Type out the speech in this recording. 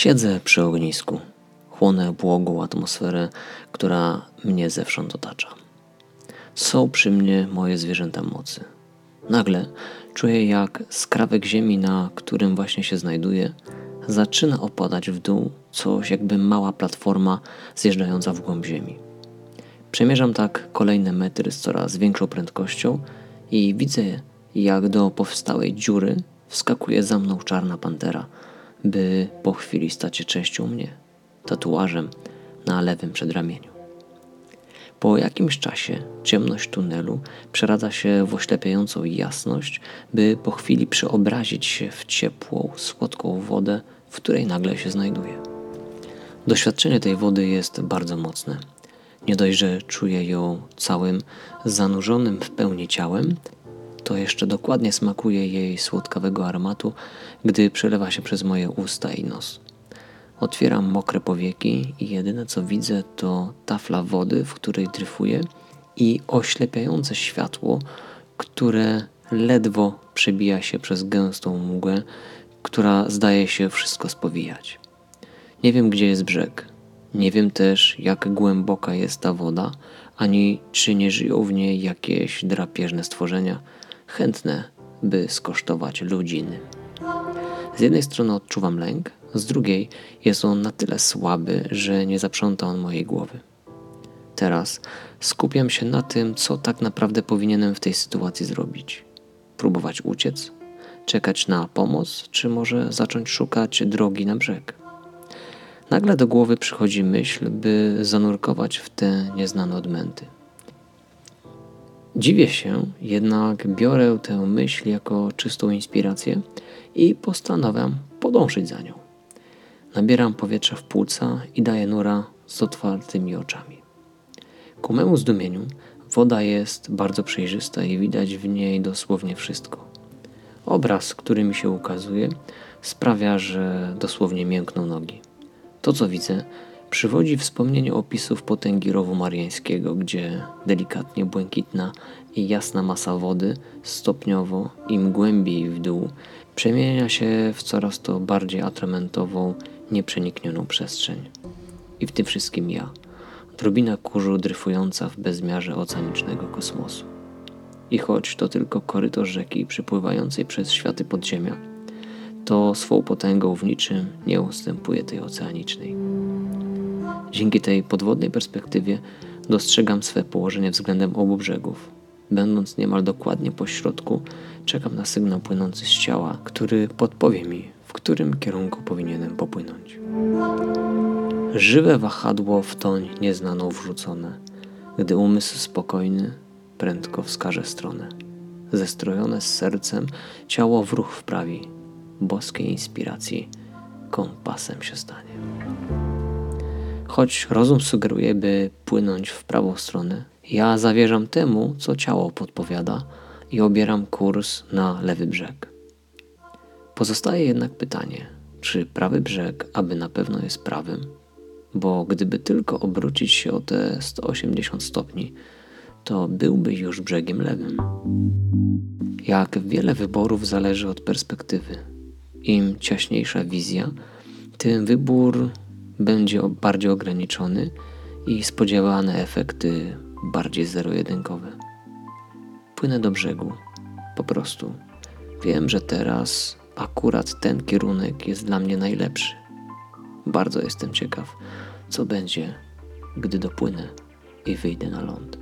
Siedzę przy ognisku, chłonę błogą atmosferę, która mnie zewsząd otacza. Są przy mnie moje zwierzęta mocy. Nagle czuję, jak skrawek ziemi, na którym właśnie się znajduję, zaczyna opadać w dół coś jakby mała platforma zjeżdżająca w głąb ziemi. Przemierzam tak kolejne metry z coraz większą prędkością i widzę, jak do powstałej dziury wskakuje za mną czarna pantera, by po chwili stać się częścią mnie, tatuażem na lewym przedramieniu. Po jakimś czasie ciemność tunelu przeradza się w oślepiającą jasność, by po chwili przeobrazić się w ciepłą, słodką wodę, w której nagle się znajduję. Doświadczenie tej wody jest bardzo mocne. Nie dość, że czuję ją całym zanurzonym w pełni ciałem, to jeszcze dokładnie smakuje jej słodkawego aromatu, gdy przelewa się przez moje usta i nos. Otwieram mokre powieki i jedyne co widzę to tafla wody, w której dryfuję i oślepiające światło, które ledwo przebija się przez gęstą mgłę, która zdaje się wszystko spowijać. Nie wiem, gdzie jest brzeg. Nie wiem też, jak głęboka jest ta woda, ani czy nie żyją w niej jakieś drapieżne stworzenia, chętne, by skosztować ludziny. Z jednej strony odczuwam lęk, z drugiej jest on na tyle słaby, że nie zaprząta on mojej głowy. Teraz skupiam się na tym, co tak naprawdę powinienem w tej sytuacji zrobić. Próbować uciec, czekać na pomoc, czy może zacząć szukać drogi na brzeg. Nagle do głowy przychodzi myśl, by zanurkować w te nieznane odmęty. Dziwię się, jednak biorę tę myśl jako czystą inspirację i postanawiam podążyć za nią. Nabieram powietrza w płuca i daję nura z otwartymi oczami. Ku memu zdumieniu woda jest bardzo przejrzysta i widać w niej dosłownie wszystko. Obraz, który mi się ukazuje, sprawia, że dosłownie miękną nogi. To, co widzę, przywodzi wspomnienie opisów potęgi rowu mariańskiego, gdzie delikatnie błękitna i jasna masa wody stopniowo, im głębiej w dół, przemienia się w coraz to bardziej atramentową, nieprzeniknioną przestrzeń. I w tym wszystkim ja, drobina kurzu dryfująca w bezmiarze oceanicznego kosmosu. I choć to tylko koryto rzeki przypływającej przez światy podziemia, to swą potęgą w niczym nie ustępuje tej oceanicznej. Dzięki tej podwodnej perspektywie dostrzegam swe położenie względem obu brzegów. Będąc niemal dokładnie po środku, czekam na sygnał płynący z ciała, który podpowie mi, w którym kierunku powinienem popłynąć. Żywe wahadło w toń nieznaną wrzucone, gdy umysł spokojny prędko wskaże stronę. Zestrojone z sercem, ciało w ruch wprawi, boskiej inspiracji kompasem się stanie. Choć rozum sugeruje, by płynąć w prawą stronę, ja zawierzam temu, co ciało podpowiada i obieram kurs na lewy brzeg. Pozostaje jednak pytanie, czy prawy brzeg, aby na pewno jest prawym, bo gdyby tylko obrócić się o te 180 stopni, to byłby już brzegiem lewym. Jak wiele wyborów zależy od perspektywy. Im ciaśniejsza wizja, tym wybór będzie bardziej ograniczony i spodziewane efekty bardziej zero-jedynkowe. Płynę do brzegu, po prostu. Wiem, że teraz akurat ten kierunek jest dla mnie najlepszy. Bardzo jestem ciekaw, co będzie, gdy dopłynę i wyjdę na ląd.